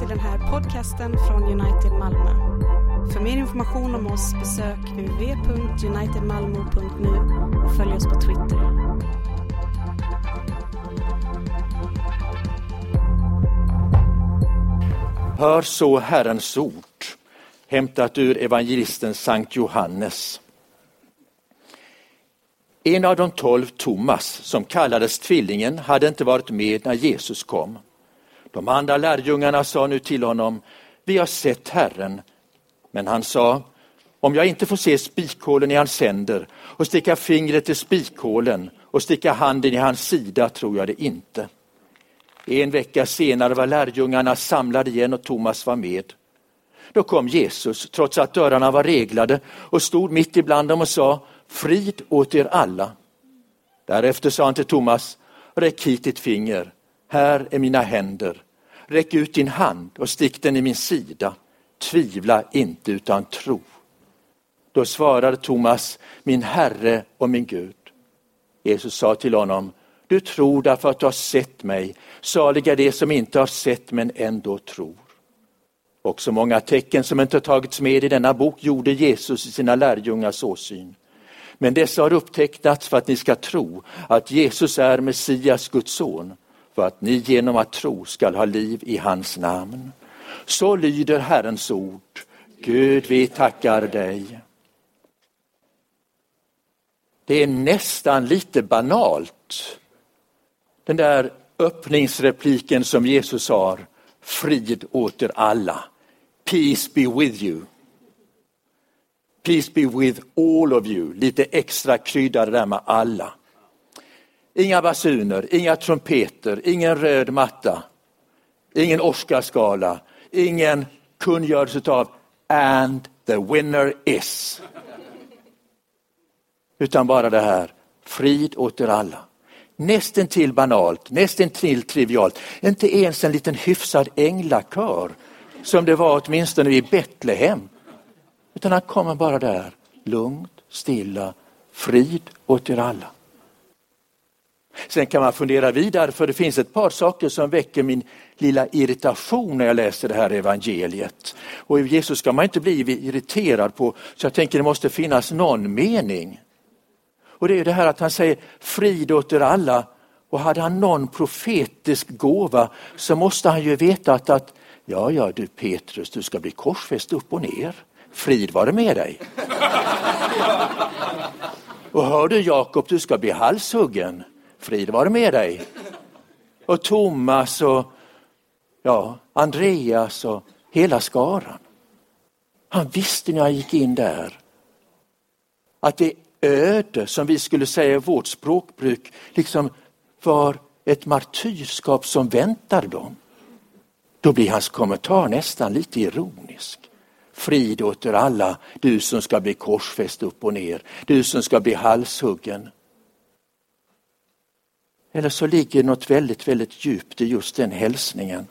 till den här podcasten från United Malmö. För mer information om oss besök www.unitedmalmo.nu och följ oss på Twitter. Hör så Herrens ord, hämtat ur evangelisten Sankt Johannes. En av de tolv, Thomas, som kallades Tvillingen, hade inte varit med när Jesus kom. De andra lärjungarna sa nu till honom, vi har sett Herren. Men han sa, om jag inte får se spikhålen i hans händer och sticka fingret i spikhålen och sticka handen i hans sida tror jag det inte. En vecka senare var lärjungarna samlade igen och Thomas var med. Då kom Jesus, trots att dörrarna var reglade, och stod mitt ibland dem och sa, frid åt er alla. Därefter sa han till Thomas, räck hit ditt finger, här är mina händer. Räck ut din hand och stick den i min sida. Tvivla inte utan tro. Då svarade Thomas, min Herre och min Gud. Jesus sa till honom, du tror därför att du har sett mig. Saliga de som inte har sett men ändå tror. Också många tecken som inte tagits med i denna bok gjorde Jesus i sina lärjungars åsyn. Men dessa har upptecknats för att ni ska tro att Jesus är Messias, Guds son, för att ni genom att tro skall ha liv i hans namn. Så lyder Herrens ord. Gud, vi tackar dig. Det är nästan lite banalt, den där öppningsrepliken som Jesus har, frid åt er alla. Peace be with you. Peace be with all of you. Lite extra krydda det där med alla. Inga basuner, inga trumpeter, ingen röd matta, ingen Oscarsgala, ingen kungörelse av and the winner is. Utan bara det här, frid åt er alla. Nästan till banalt, nästan till trivialt. Inte ens en liten hyfsad änglakör som det var åtminstone i Betlehem. Utan han kommer bara där, lugnt, stilla, frid åt er alla. Sen kan man fundera vidare för det finns ett par saker som väcker min lilla irritation när jag läser det här evangeliet. Och Jesus ska man inte bli irriterad på så jag tänker det måste finnas någon mening. Och det är det här att han säger frid åt er alla och hade han någon profetisk gåva så måste han ju veta att, att ja, ja du Petrus, du ska bli korsfäst upp och ner. Frid vare med dig. Och hör du Jakob, du ska bli halshuggen. Frid vare med dig. Och Thomas och ja, Andreas och hela skaran. Han visste när han gick in där att det öde som vi skulle säga i vårt språkbruk liksom var ett martyrskap som väntar dem. Då blir hans kommentar nästan lite ironisk. Frid åt er alla, du som ska bli korsfäst upp och ner, du som ska bli halshuggen. Eller så ligger något väldigt, väldigt djupt i just den hälsningen.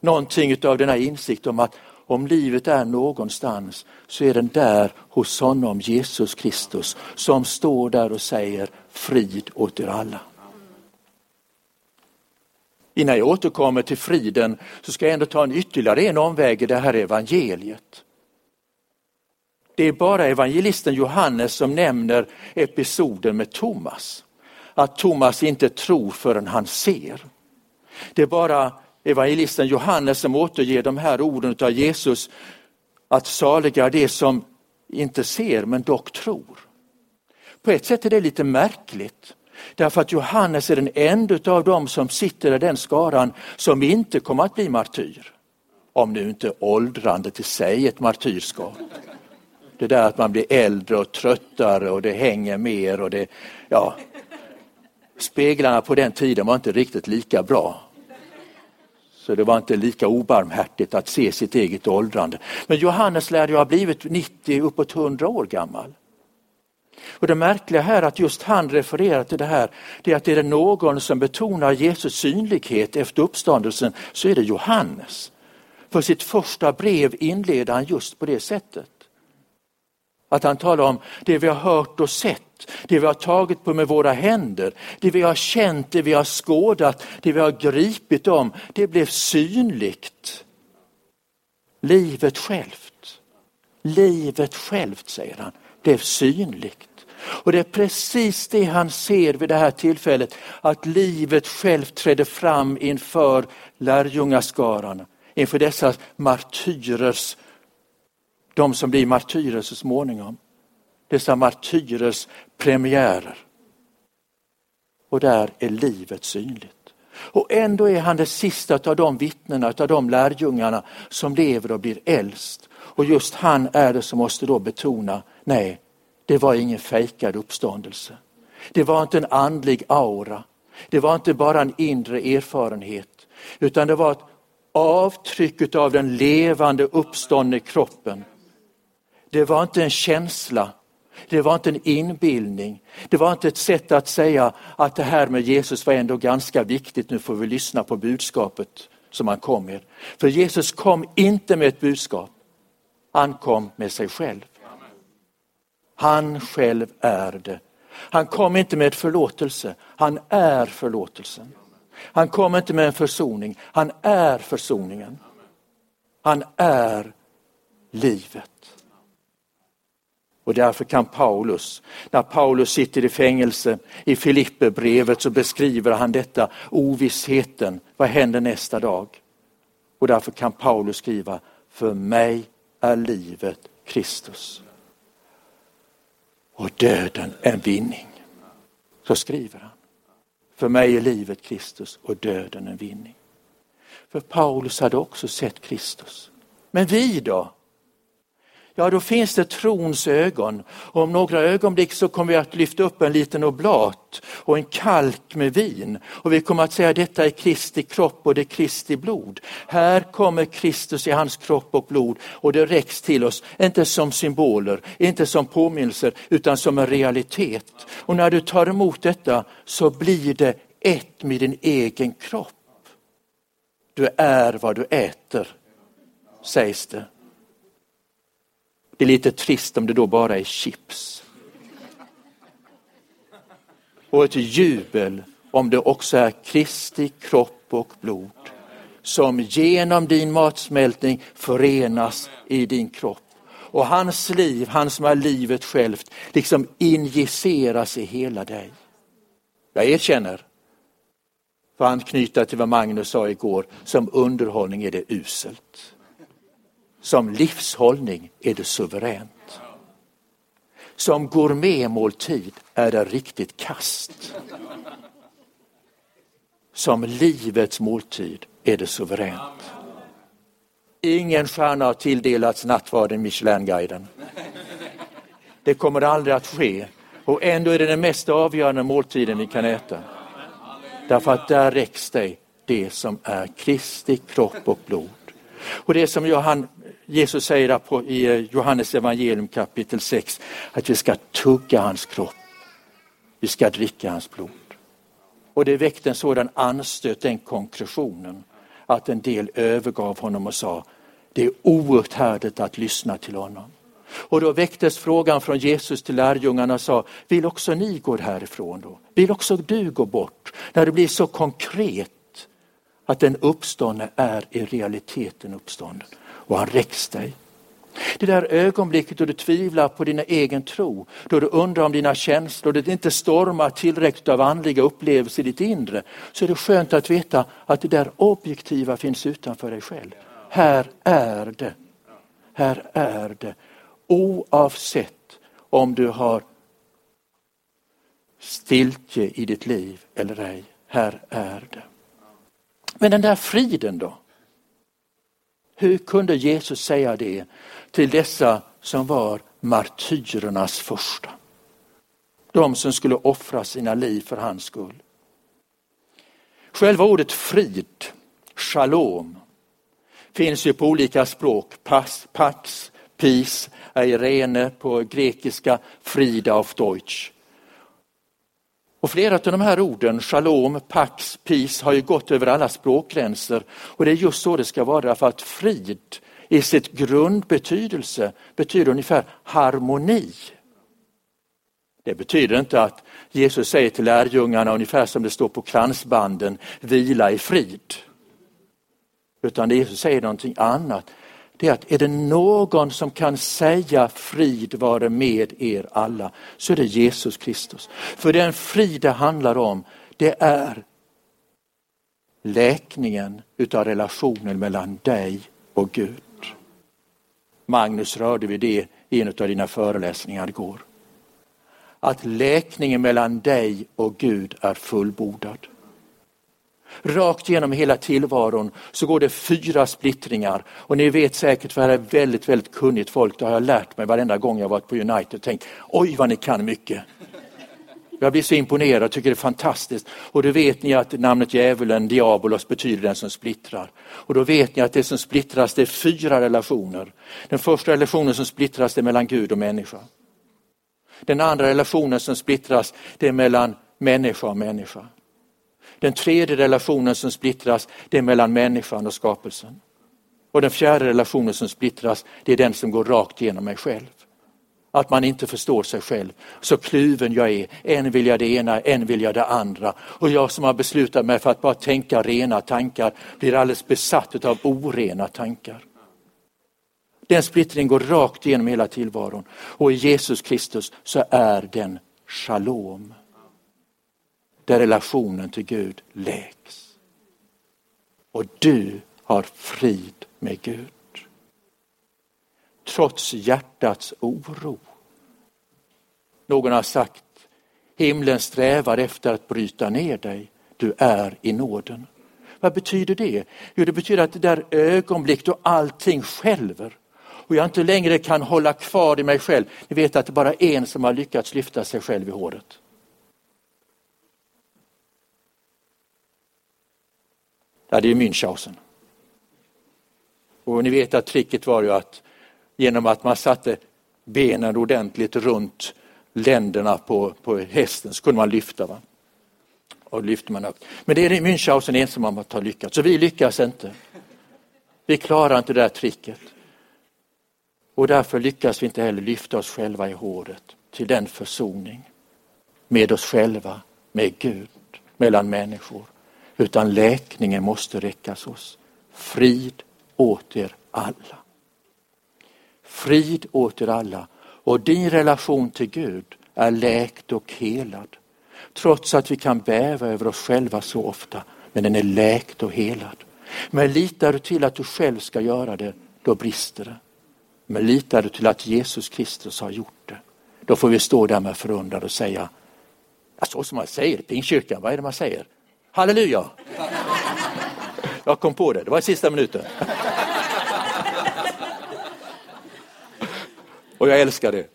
Någonting av den här insikten om att om livet är någonstans så är den där hos honom, Jesus Kristus, som står där och säger frid åt er alla. Innan jag återkommer till friden så ska jag ändå ta en ytterligare en omväg i det här evangeliet. Det är bara evangelisten Johannes som nämner episoden med Thomas. Att Thomas inte tror förrän han ser. Det är bara evangelisten Johannes som återger de här orden av Jesus att saliga är det som inte ser men dock tror. På ett sätt är det lite märkligt. Därför att Johannes är den enda av dem som sitter i den skaran som inte kommer att bli martyr. Om nu inte åldrandet i sig är ett martyrskap. Det där att man blir äldre och tröttare och det hänger mer och det, ja. Speglarna på den tiden var inte riktigt lika bra. Så det var inte lika obarmhärtigt att se sitt eget åldrande. Men Johannes lär ju ha blivit 90, uppåt 100 år gammal. Och Det märkliga här att just han refererar till det här, det är att är det någon som betonar Jesus synlighet efter uppståndelsen så är det Johannes. För sitt första brev inleder han just på det sättet. Att han talar om det vi har hört och sett, det vi har tagit på med våra händer, det vi har känt, det vi har skådat, det vi har gripit om, det blev synligt. Livet självt, livet självt säger han, blev synligt. Och det är precis det han ser vid det här tillfället, att livet självt trädde fram inför lärjungaskaran, inför dessa martyrers, de som blir martyrer så småningom. Dessa martyrers premiärer. Och där är livet synligt. Och ändå är han det sista av de vittnena, av de lärjungarna som lever och blir äldst. Och just han är det som måste då betona, nej, det var ingen fejkad uppståndelse. Det var inte en andlig aura. Det var inte bara en inre erfarenhet, utan det var ett avtryck av den levande uppståndne kroppen. Det var inte en känsla, det var inte en inbildning. Det var inte ett sätt att säga att det här med Jesus var ändå ganska viktigt, nu får vi lyssna på budskapet som han kom med. För Jesus kom inte med ett budskap, han kom med sig själv. Han själv är det. Han kom inte med förlåtelse, han är förlåtelsen. Han kom inte med en försoning, han är försoningen. Han är livet. Och därför kan Paulus, när Paulus sitter i fängelse i Filipperbrevet så beskriver han detta, ovissheten, vad händer nästa dag? Och därför kan Paulus skriva, för mig är livet Kristus och döden en vinning. Så skriver han. För mig är livet Kristus och döden en vinning. För Paulus hade också sett Kristus. Men vi då? Ja, då finns det trons ögon. Och om några ögonblick så kommer vi att lyfta upp en liten oblat och en kalk med vin. Och vi kommer att säga detta är Kristi kropp och det är Kristi blod. Här kommer Kristus i hans kropp och blod och det räcks till oss, inte som symboler, inte som påminnelser, utan som en realitet. Och när du tar emot detta så blir det ett med din egen kropp. Du är vad du äter, sägs det. Det är lite trist om det då bara är chips. Och ett jubel om det också är Kristi kropp och blod som genom din matsmältning förenas i din kropp. Och hans liv, han som är livet självt, liksom injiceras i hela dig. Jag erkänner, för att anknyta till vad Magnus sa igår, som underhållning är det uselt. Som livshållning är det suveränt. Som gourmetmåltid är det riktigt kast. Som livets måltid är det suveränt. Ingen stjärna har tilldelats nattvarden Michelinguiden. Det kommer aldrig att ske och ändå är det den mest avgörande måltiden vi kan äta. Därför att där räcks dig det som är Kristi kropp och blod. Och det som Johan Jesus säger i eh, Johannes evangelium kapitel 6 att vi ska tugga hans kropp. Vi ska dricka hans blod. Och det väckte en sådan anstöt, den konkretionen, att en del övergav honom och sa det är outhärdligt att lyssna till honom. Och då väcktes frågan från Jesus till lärjungarna och sa, vill också ni gå härifrån då? Vill också du gå bort? När det blir så konkret att den uppståndne är i realiteten uppstånden och han räcks dig. Det där ögonblicket då du tvivlar på din egen tro, då du undrar om dina känslor, då det inte stormar tillräckligt av andliga upplevelser i ditt inre, så är det skönt att veta att det där objektiva finns utanför dig själv. Här är det. Här är det. Oavsett om du har stiltje i ditt liv eller ej. Här är det. Men den där friden då? Hur kunde Jesus säga det till dessa som var martyrernas första? De som skulle offra sina liv för hans skull. Själva ordet frid, shalom, finns ju på olika språk. Pax, pax peace, eirene på grekiska, frida auf Deutsch. Och flera av de här orden, shalom, pax, peace, har ju gått över alla språkgränser. Och det är just så det ska vara, för att frid i sitt grundbetydelse betyder ungefär harmoni. Det betyder inte att Jesus säger till lärjungarna ungefär som det står på kransbanden, vila i frid. Utan Jesus säger någonting annat. Det är att är det någon som kan säga frid vare med er alla så är det Jesus Kristus. För den frid det handlar om det är läkningen utav relationen mellan dig och Gud. Magnus rörde vid det i en av dina föreläsningar igår. Att läkningen mellan dig och Gud är fullbordad. Rakt genom hela tillvaron så går det fyra splittringar och ni vet säkert för det är väldigt, väldigt kunnigt folk. Det har jag lärt mig varenda gång jag varit på United och tänkt oj vad ni kan mycket. Jag blir så imponerad tycker det är fantastiskt. Och då vet ni att namnet djävulen, diabolos, betyder den som splittrar. Och då vet ni att det som splittras det är fyra relationer. Den första relationen som splittras det är mellan Gud och människa. Den andra relationen som splittras det är mellan människa och människa. Den tredje relationen som splittras det är mellan människan och skapelsen. Och den fjärde relationen som splittras det är den som går rakt genom mig själv att man inte förstår sig själv. Så kluven jag är, en vill jag det ena, en vill jag det andra. Och jag som har beslutat mig för att bara tänka rena tankar blir alldeles besatt av orena tankar. Den splittringen går rakt igenom hela tillvaron och i Jesus Kristus så är den shalom. Där relationen till Gud läks. Och du har frid med Gud trots hjärtats oro. Någon har sagt, himlen strävar efter att bryta ner dig, du är i nåden. Vad betyder det? Jo, det betyder att det där ögonblick då allting skälver och jag inte längre kan hålla kvar i mig själv. Ni vet att det bara är en som har lyckats lyfta sig själv i håret. Ja, det är Münchhausen. Och ni vet att tricket var ju att genom att man satte benen ordentligt runt länderna på, på hästen så kunde man lyfta. Va? Och lyfte man upp. Men det är Münchhausen ensam om att ha lyckats, så vi lyckas inte. Vi klarar inte det där tricket. Och därför lyckas vi inte heller lyfta oss själva i håret till den försoning med oss själva, med Gud, mellan människor. Utan läkningen måste räckas oss. Frid åt er alla. Frid åt er alla. Och din relation till Gud är läkt och helad. Trots att vi kan bäva över oss själva så ofta, men den är läkt och helad. Men litar du till att du själv ska göra det, då brister det. Men litar du till att Jesus Kristus har gjort det, då får vi stå där med förundran och säga, så som man säger i Pingstkyrkan, vad är det man säger? Halleluja! Jag kom på det, det var i sista minuten. Och jag älskar det.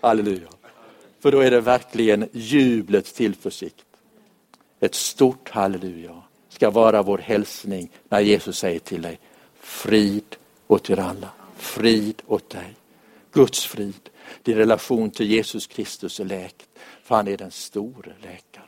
Halleluja. För då är det verkligen jublets tillförsikt. Ett stort halleluja ska vara vår hälsning när Jesus säger till dig frid åt er alla, frid åt dig. Guds frid, din relation till Jesus Kristus är läkt, för han är den store läkaren.